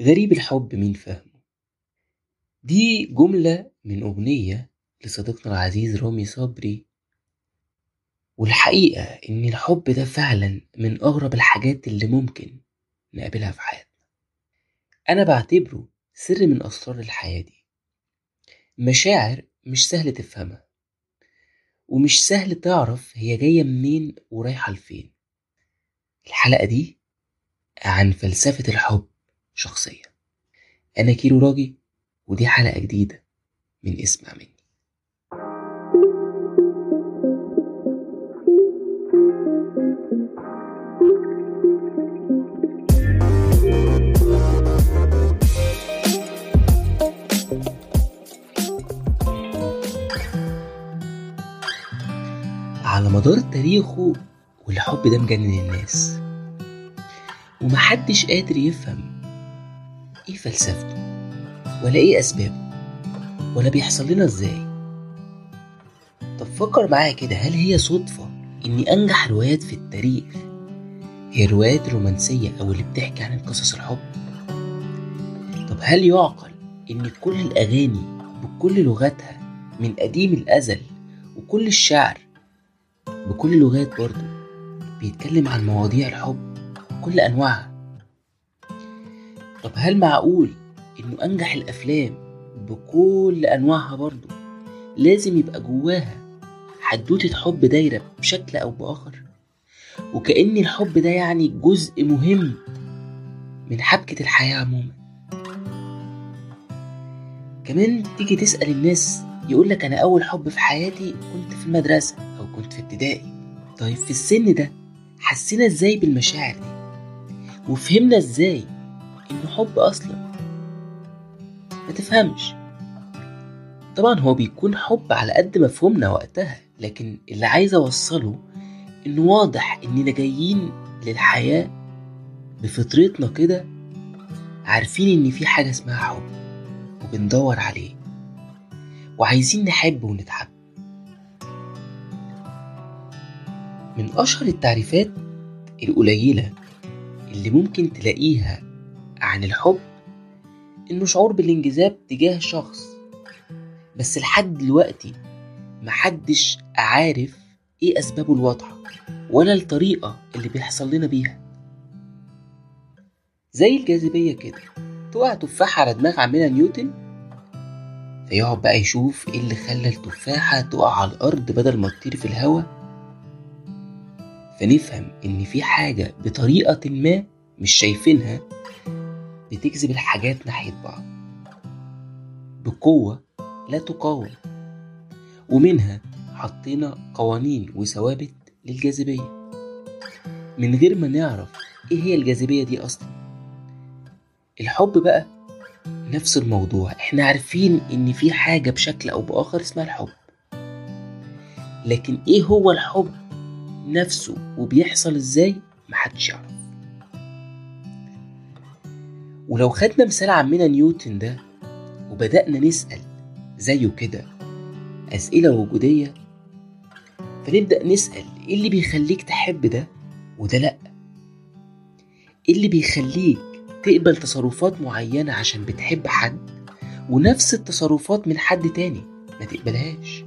غريب الحب مين فاهمه دي جملة من أغنية لصديقنا العزيز رامي صبري. والحقيقة إن الحب ده فعلا من أغرب الحاجات اللي ممكن نقابلها في حياتنا. أنا بعتبره سر من أسرار الحياة دي. مشاعر مش سهل تفهمها ومش سهل تعرف هي جاية منين ورايحة لفين. الحلقة دي عن فلسفة الحب. شخصيا. أنا كيرو راجي ودي حلقة جديدة من اسمع مني. على مدار تاريخه والحب ده مجنن الناس. ومحدش قادر يفهم إيه فلسفته؟ ولا إيه أسبابه؟ ولا بيحصل لنا إزاي؟ طب فكر معايا كده هل هي صدفة ان أنجح روايات في التاريخ؟ هي الروايات الرومانسية أو اللي بتحكي عن قصص الحب؟ طب هل يعقل إن كل الأغاني بكل لغاتها من قديم الأزل وكل الشعر بكل اللغات برضه بيتكلم عن مواضيع الحب بكل أنواعها؟ طب هل معقول إنه أنجح الأفلام بكل أنواعها برضه لازم يبقى جواها حدوتة حب دايرة بشكل أو بآخر. وكأن الحب ده يعني جزء مهم من حبكة الحياة عموما. كمان تيجي تسأل الناس يقولك أنا أول حب في حياتي كنت في المدرسة أو كنت في ابتدائي. طيب في السن ده حسينا إزاي بالمشاعر دي؟ وفهمنا إزاي إنه حب أصلا. ما تفهمش. طبعا هو بيكون حب على قد مفهومنا وقتها لكن اللي عايز أوصله إنه واضح اننا جايين للحياة بفطرتنا كده عارفين إن في حاجة اسمها حب وبندور عليه وعايزين نحب ونتحب. من أشهر التعريفات القليلة اللي ممكن تلاقيها عن الحب إنه شعور بالانجذاب تجاه شخص. بس لحد دلوقتي محدش عارف إيه أسبابه الواضحة ولا الطريقة اللي بيحصل لنا بيها. زي الجاذبية كده تقع تفاحة على دماغ عمنا نيوتن؟ فيقعد بقى يشوف إيه اللي خلى التفاحة تقع على الأرض بدل ما تطير في الهواء فنفهم إن في حاجة بطريقة ما مش شايفينها بتجذب الحاجات ناحية بعض. بقوة لا تقاوم ومنها حطينا قوانين وثوابت للجاذبية. من غير ما نعرف إيه هي الجاذبية دي أصلا. الحب بقى نفس الموضوع. إحنا عارفين إن في حاجة بشكل أو بآخر اسمها الحب. لكن إيه هو الحب نفسه؟ وبيحصل إزاي؟ محدش يعرف. ولو خدنا مثال عمنا نيوتن ده وبدأنا نسأل زيه كده أسئلة وجودية فنبدأ نسأل إيه اللي بيخليك تحب ده وده لأ؟ إيه اللي بيخليك تقبل تصرفات معينة عشان بتحب حد ونفس التصرفات من حد تاني ما تقبلهاش؟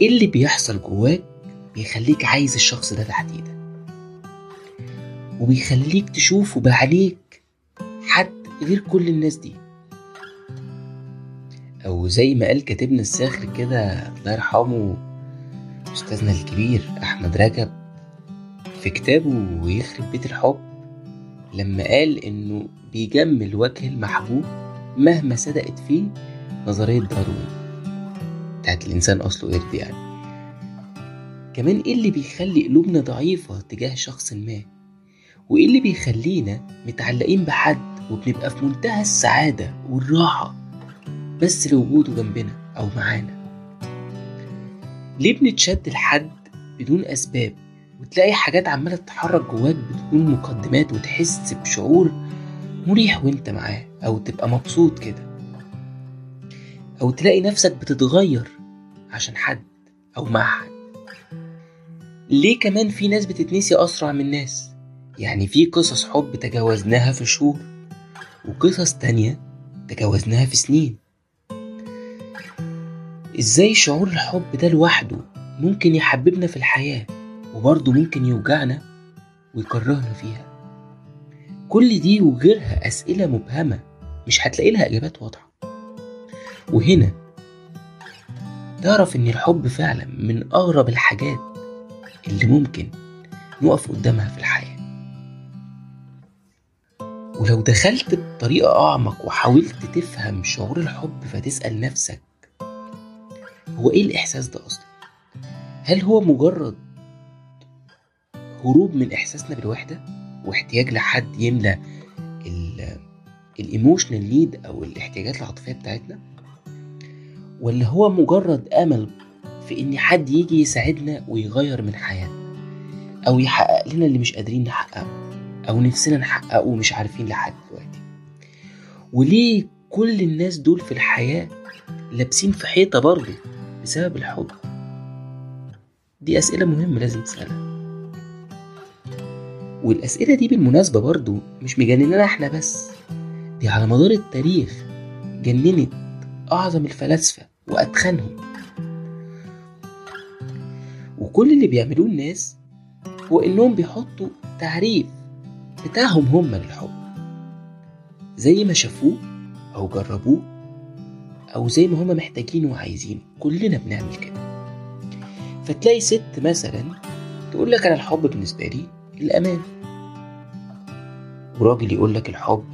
إيه اللي بيحصل جواك بيخليك عايز الشخص ده تحديدا؟ وبيخليك تشوفه بعينيك غير كل الناس دي. أو زي ما قال كاتبنا الساخر كده الله يرحمه أستاذنا الكبير أحمد رجب في كتابه ويخرب بيت الحب لما قال إنه بيجمل وجه المحبوب مهما صدقت فيه نظرية داروين. بتاعت الإنسان أصله قرد يعني. كمان إيه اللي بيخلي قلوبنا ضعيفة تجاه شخص ما؟ وإيه اللي بيخلينا متعلقين بحد وبنبقى في منتهى السعادة والراحة بس لوجوده جنبنا أو معانا؟ ليه بنتشد لحد بدون أسباب وتلاقي حاجات عمالة تتحرك جواك بدون مقدمات وتحس بشعور مريح وأنت معاه أو تبقى مبسوط كده؟ أو تلاقي نفسك بتتغير عشان حد أو مع حد؟ ليه كمان في ناس بتتنسي أسرع من ناس يعني في قصص حب تجاوزناها في شهور وقصص تانية تجاوزناها في سنين. إزاي شعور الحب ده لوحده ممكن يحببنا في الحياة وبرضه ممكن يوجعنا ويكرهنا فيها؟ كل دي وغيرها أسئلة مبهمة مش هتلاقي لها إجابات واضحة. وهنا تعرف إن الحب فعلا من أغرب الحاجات اللي ممكن نقف قدامها في الحياة. ولو دخلت بطريقة أعمق وحاولت تفهم شعور الحب فتسأل نفسك هو إيه الإحساس ده أصلا؟ هل هو مجرد هروب من إحساسنا بالوحدة واحتياج لحد يملى الايموشنال نيد أو الاحتياجات العاطفية بتاعتنا؟ ولا هو مجرد أمل في إن حد يجي يساعدنا ويغير من حياتنا أو يحقق لنا اللي مش قادرين نحققه أو نفسنا نحققه ومش عارفين لحد دلوقتي. وليه كل الناس دول في الحياة لابسين في حيطة برضه بسبب الحب؟ دي أسئلة مهمة لازم تسألها. والأسئلة دي بالمناسبة برضو مش مجنننا إحنا بس دي على مدار التاريخ جننت أعظم الفلاسفة وأتخنهم. وكل اللي بيعملوه الناس هو إنهم بيحطوا تعريف بتاعهم هم للحب زي ما شافوه أو جربوه أو زي ما هما محتاجينه وعايزينه كلنا بنعمل كده. فتلاقي ست مثلا تقول لك أنا الحب بالنسبة لي الأمان. وراجل يقول لك الحب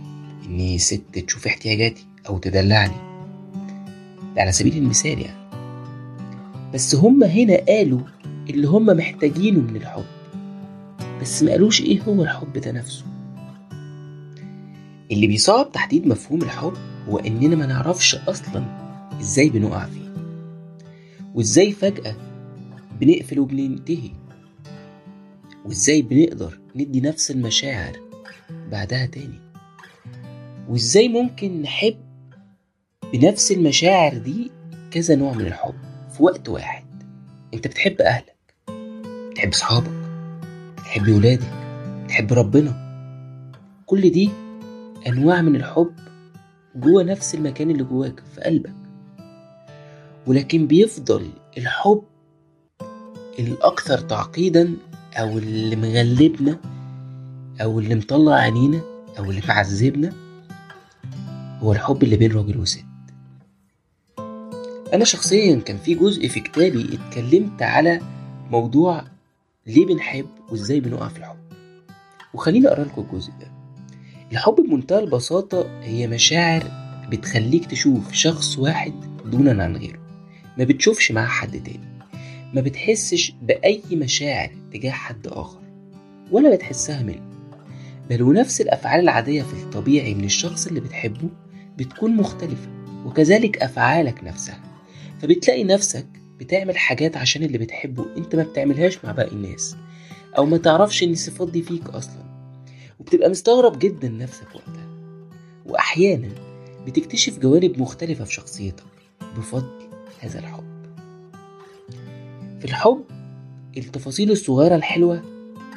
إني ست تشوف احتياجاتي أو تدلعني. ده على سبيل المثال يعني. بس هما هنا قالوا اللي هما محتاجينه من الحب. بس ما قالوش إيه هو الحب ده نفسه. اللي بيصعب تحديد مفهوم الحب هو إننا ما نعرفش أصلا إزاي بنقع فيه وإزاي فجأة بنقفل وبننتهي وإزاي بنقدر ندي نفس المشاعر بعدها تاني وإزاي ممكن نحب بنفس المشاعر دي كذا نوع من الحب في وقت واحد. أنت بتحب أهلك بتحب صحابك بتحب ولادك بتحب ربنا. كل دي أنواع من الحب جوه نفس المكان اللي جواك في قلبك. ولكن بيفضل الحب الأكثر تعقيدا أو اللي مغلبنا أو اللي مطلع عينينا أو اللي معذبنا هو الحب اللي بين راجل وست. أنا شخصيا كان في جزء في كتابي اتكلمت على موضوع ليه بنحب وإزاي بنقع في الحب؟ وخليني أقرأ لكم الجزء ده. الحب بمنتهى البساطة هي مشاعر بتخليك تشوف شخص واحد دونا عن غيره. ما بتشوفش مع حد تاني. ما بتحسش بأي مشاعر تجاه حد آخر ولا بتحسها منه. بل ونفس الأفعال العادية في الطبيعي من الشخص اللي بتحبه بتكون مختلفة وكذلك أفعالك نفسها. فبتلاقي نفسك بتعمل حاجات عشان اللي بتحبه انت ما بتعملهاش مع باقي الناس. أو ما تعرفش ان الصفات دي فيك أصلا. وبتبقى مستغرب جدا نفسك وقتها. واحيانا بتكتشف جوانب مختلفة في شخصيتك بفضل هذا الحب. في الحب التفاصيل الصغيرة الحلوة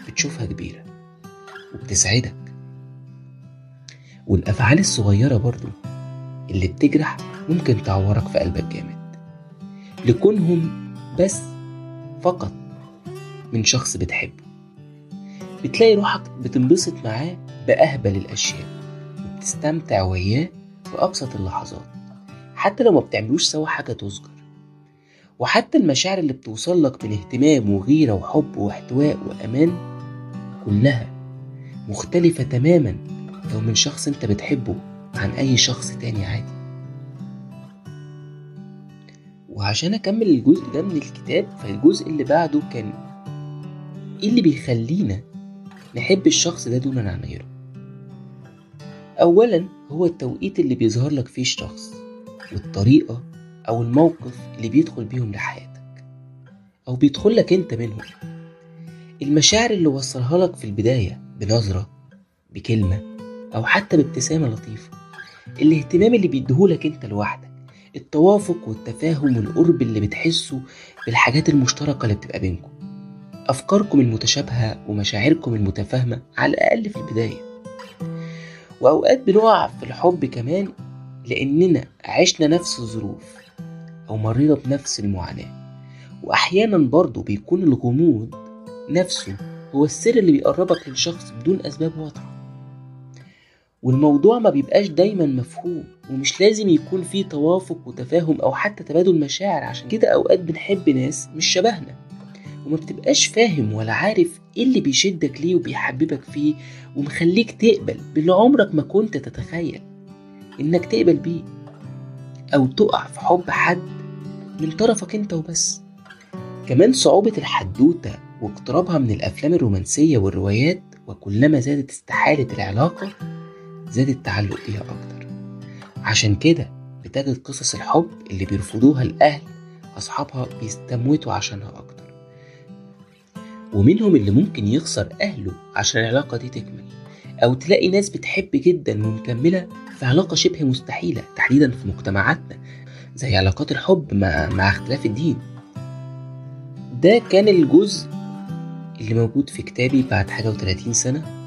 بتشوفها كبيرة وبتسعدك. والأفعال الصغيرة برضو اللي بتجرح ممكن تعورك في قلبك جامد. لكونهم بس فقط من شخص بتحبه. بتلاقي روحك بتنبسط معاه بأهبل الأشياء وبتستمتع وياه في أبسط اللحظات حتى لو ما بتعملوش سوا حاجة تذكر. وحتى المشاعر اللي بتوصل لك من اهتمام وغيرة وحب واحتواء وأمان كلها مختلفة تماما لو من شخص أنت بتحبه عن أي شخص تاني عادي. وعشان أكمل الجزء ده من الكتاب فالجزء اللي بعده كان إيه اللي بيخلينا نحب الشخص ده دونا عن غيره أولا هو التوقيت اللي بيظهر لك فيه الشخص والطريقة أو الموقف اللي بيدخل بيهم لحياتك أو بيدخل لك أنت منهم. المشاعر اللي وصلها لك في البداية بنظرة بكلمة أو حتى بابتسامة لطيفة الاهتمام اللي بيديهولك أنت لوحدك. التوافق والتفاهم والقرب اللي بتحسه بالحاجات المشتركة اللي بتبقى بينكم. أفكاركم المتشابهة ومشاعركم المتفاهمة على الأقل في البداية. وأوقات بنقع في الحب كمان لأننا عشنا نفس الظروف أو مرينا بنفس المعاناة. وأحيانا برضه بيكون الغموض نفسه هو السر اللي بيقربك للشخص بدون أسباب واضحة. والموضوع ما بيبقاش دايما مفهوم ومش لازم يكون فيه توافق وتفاهم أو حتى تبادل مشاعر عشان كده أوقات بنحب ناس مش شبهنا. وما بتبقاش فاهم ولا عارف إيه اللي بيشدك ليه وبيحببك فيه ومخليك تقبل باللي عمرك ما كنت تتخيل إنك تقبل بيه أو تقع في حب حد من طرفك أنت وبس. كمان صعوبة الحدوتة واقترابها من الأفلام الرومانسية والروايات وكلما زادت استحالة العلاقة زاد التعلق بيها أكتر. عشان كده بتجد قصص الحب اللي بيرفضوها الأهل أصحابها بيستموتوا عشانها أكتر. ومنهم اللي ممكن يخسر أهله عشان العلاقة دي تكمل أو تلاقي ناس بتحب جدا ومكملة في علاقة شبه مستحيلة تحديدا في مجتمعاتنا زي علاقات الحب مع, مع اختلاف الدين. ده كان الجزء اللي موجود في كتابي بعد حاجة وتلاتين سنة.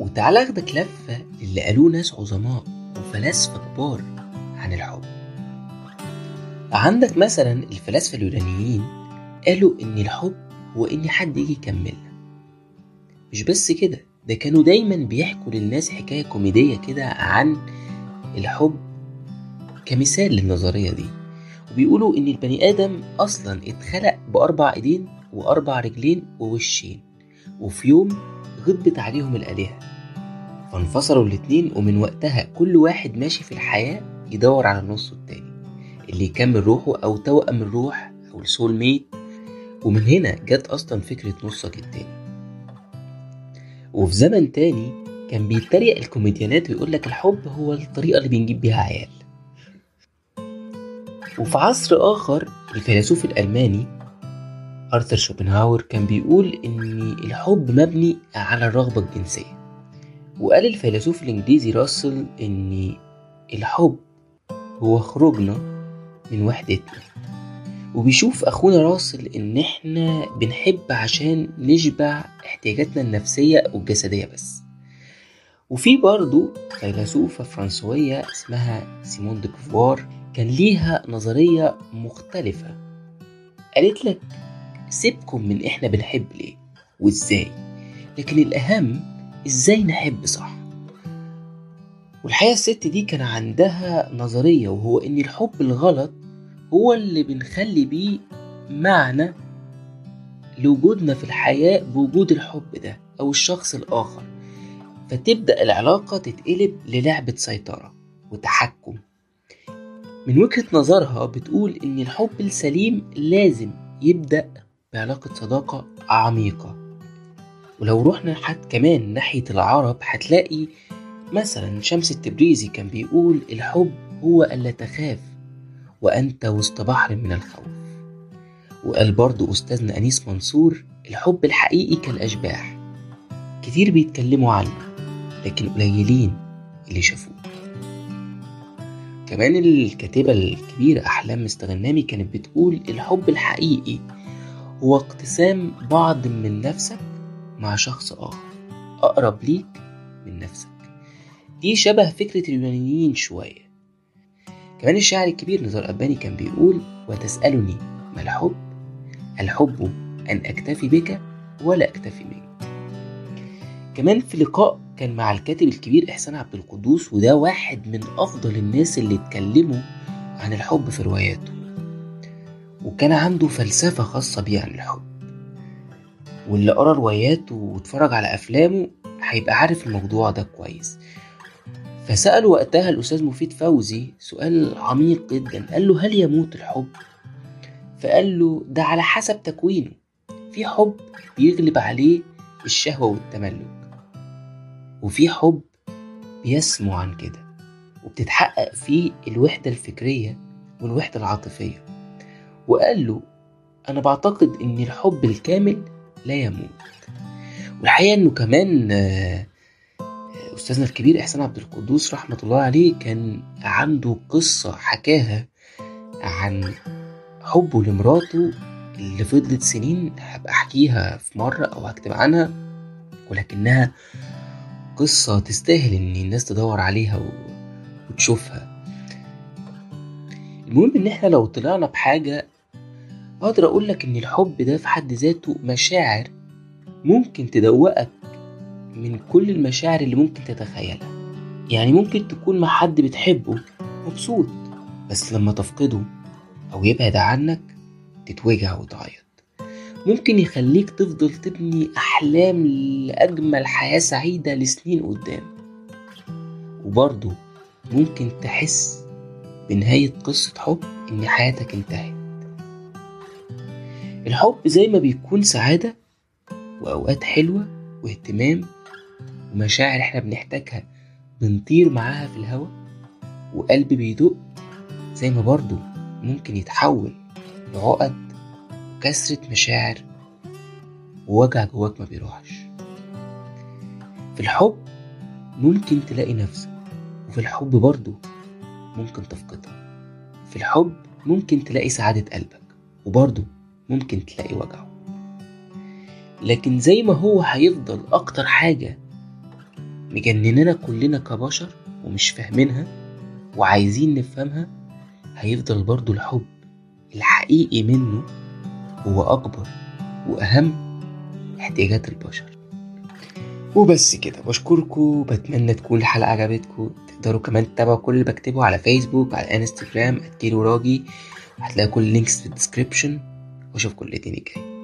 وتعالى أخدك لفة للي قالوه ناس عظماء وفلاسفة كبار عن الحب عندك مثلا الفلاسفة اليونانيين قالوا إن الحب هو إن حد يجي يكملنا مش بس كده ده كانوا دايما بيحكوا للناس حكاية كوميدية كده عن الحب كمثال للنظرية دي. وبيقولوا إن البني آدم أصلا اتخلق بأربع إيدين وأربع رجلين ووشين. وفي يوم غضبت عليهم الآلهة. فانفصلوا الاتنين ومن وقتها كل واحد ماشي في الحياة يدور على النص التاني اللي يكمل روحه أو توأم الروح أو السول ميت ومن هنا جت أصلا فكرة نصك التاني. وفي زمن تاني كان بيتريق الكوميديانات ويقول لك الحب هو الطريقة اللي بنجيب بيها عيال. وفي عصر آخر الفيلسوف الألماني أرثر شوبنهاور كان بيقول إن الحب مبني على الرغبة الجنسية. وقال الفيلسوف الإنجليزي راسل إن الحب هو خروجنا من وحدتنا. وبيشوف أخونا راسل إن إحنا بنحب عشان نشبع احتياجاتنا النفسية والجسدية بس. وفي برضو فيلسوفة فرنسوية اسمها سيمون دي كان ليها نظرية مختلفة. قالت لك سيبكم من إحنا بنحب ليه وإزاي؟ لكن الأهم إزاي نحب صح؟ والحقيقة الست دي كان عندها نظرية وهو إن الحب الغلط هو اللي بنخلي بيه معنى لوجودنا في الحياة بوجود الحب ده أو الشخص الآخر. فتبدأ العلاقة تتقلب للعبة سيطرة وتحكم. من وجهة نظرها بتقول إن الحب السليم لازم يبدأ بعلاقة صداقة عميقة. ولو رحنا حد كمان ناحية العرب هتلاقي مثلا شمس التبريزي كان بيقول الحب هو ألا تخاف وأنت وسط بحر من الخوف. وقال برضو أستاذنا أنيس منصور الحب الحقيقي كالأشباح. كتير بيتكلموا عنه لكن قليلين اللي شافوه. كمان الكاتبة الكبيرة أحلام مستغنامي كانت بتقول الحب الحقيقي هو اقتسام بعض من نفسك مع شخص آخر. أقرب ليك من نفسك. دي شبه فكرة اليونانيين شوية. كمان الشاعر الكبير نزار أباني كان بيقول وتسألني ما الحب؟ الحب أن أكتفي بك ولا أكتفي منك. كمان في لقاء كان مع الكاتب الكبير إحسان عبد القدوس وده واحد من أفضل الناس اللي اتكلموا عن الحب في رواياته. وكان عنده فلسفة خاصة بيه عن الحب. واللي قرأ رواياته واتفرج على أفلامه هيبقى عارف الموضوع ده كويس. فسأله وقتها الأستاذ مفيد فوزي سؤال عميق جدا. قال له هل يموت الحب؟ فقال له ده على حسب تكوينه. في حب بيغلب عليه الشهوة والتملك وفي حب بيسمو عن كده وبتتحقق فيه الوحدة الفكرية والوحدة العاطفية. وقال له أنا بعتقد إن الحب الكامل لا يموت. والحقيقة إنه كمان أستاذنا الكبير إحسان عبد القدوس رحمة الله عليه كان عنده قصة حكاها عن حبه لمراته اللي فضلت سنين هبقى أحكيها في مرة أو هكتب عنها ولكنها قصة تستاهل إن الناس تدور عليها وتشوفها. المهم إن إحنا لو طلعنا بحاجة أقدر اقولك إن الحب ده في حد ذاته مشاعر ممكن تدوقك من كل المشاعر اللي ممكن تتخيلها. يعني ممكن تكون مع حد بتحبه مبسوط بس لما تفقده أو يبعد عنك تتوجع وتعيط. ممكن يخليك تفضل تبني أحلام لأجمل حياة سعيدة لسنين قدام. وبرضه ممكن تحس بنهاية قصة حب إن حياتك انتهت. الحب زي ما بيكون سعادة وأوقات حلوة واهتمام ومشاعر إحنا بنحتاجها بنطير معاها في الهوا وقلب بيدق زي ما برضه ممكن يتحول لعقد وكسرة مشاعر ووجع جواك ما بيروحش. في الحب ممكن تلاقي نفسك وفي الحب برضه ممكن تفقدها. في الحب ممكن تلاقي سعادة قلبك وبرضه ممكن تلاقي وجعه. لكن زي ما هو هيفضل أكتر حاجة مجنننا كلنا كبشر ومش فاهمينها وعايزين نفهمها هيفضل برضو الحب. الحقيقي منه هو أكبر وأهم احتياجات البشر. وبس كده. بشكركم. بتمنى تكون الحلقة عجبتكم. تقدروا كمان تتابعوا كل اللي بكتبه على فيسبوك وعلى انستجرام اتكيلو راجي. هتلاقوا كل ال links في ال description واشوفكم الاثنين الجاي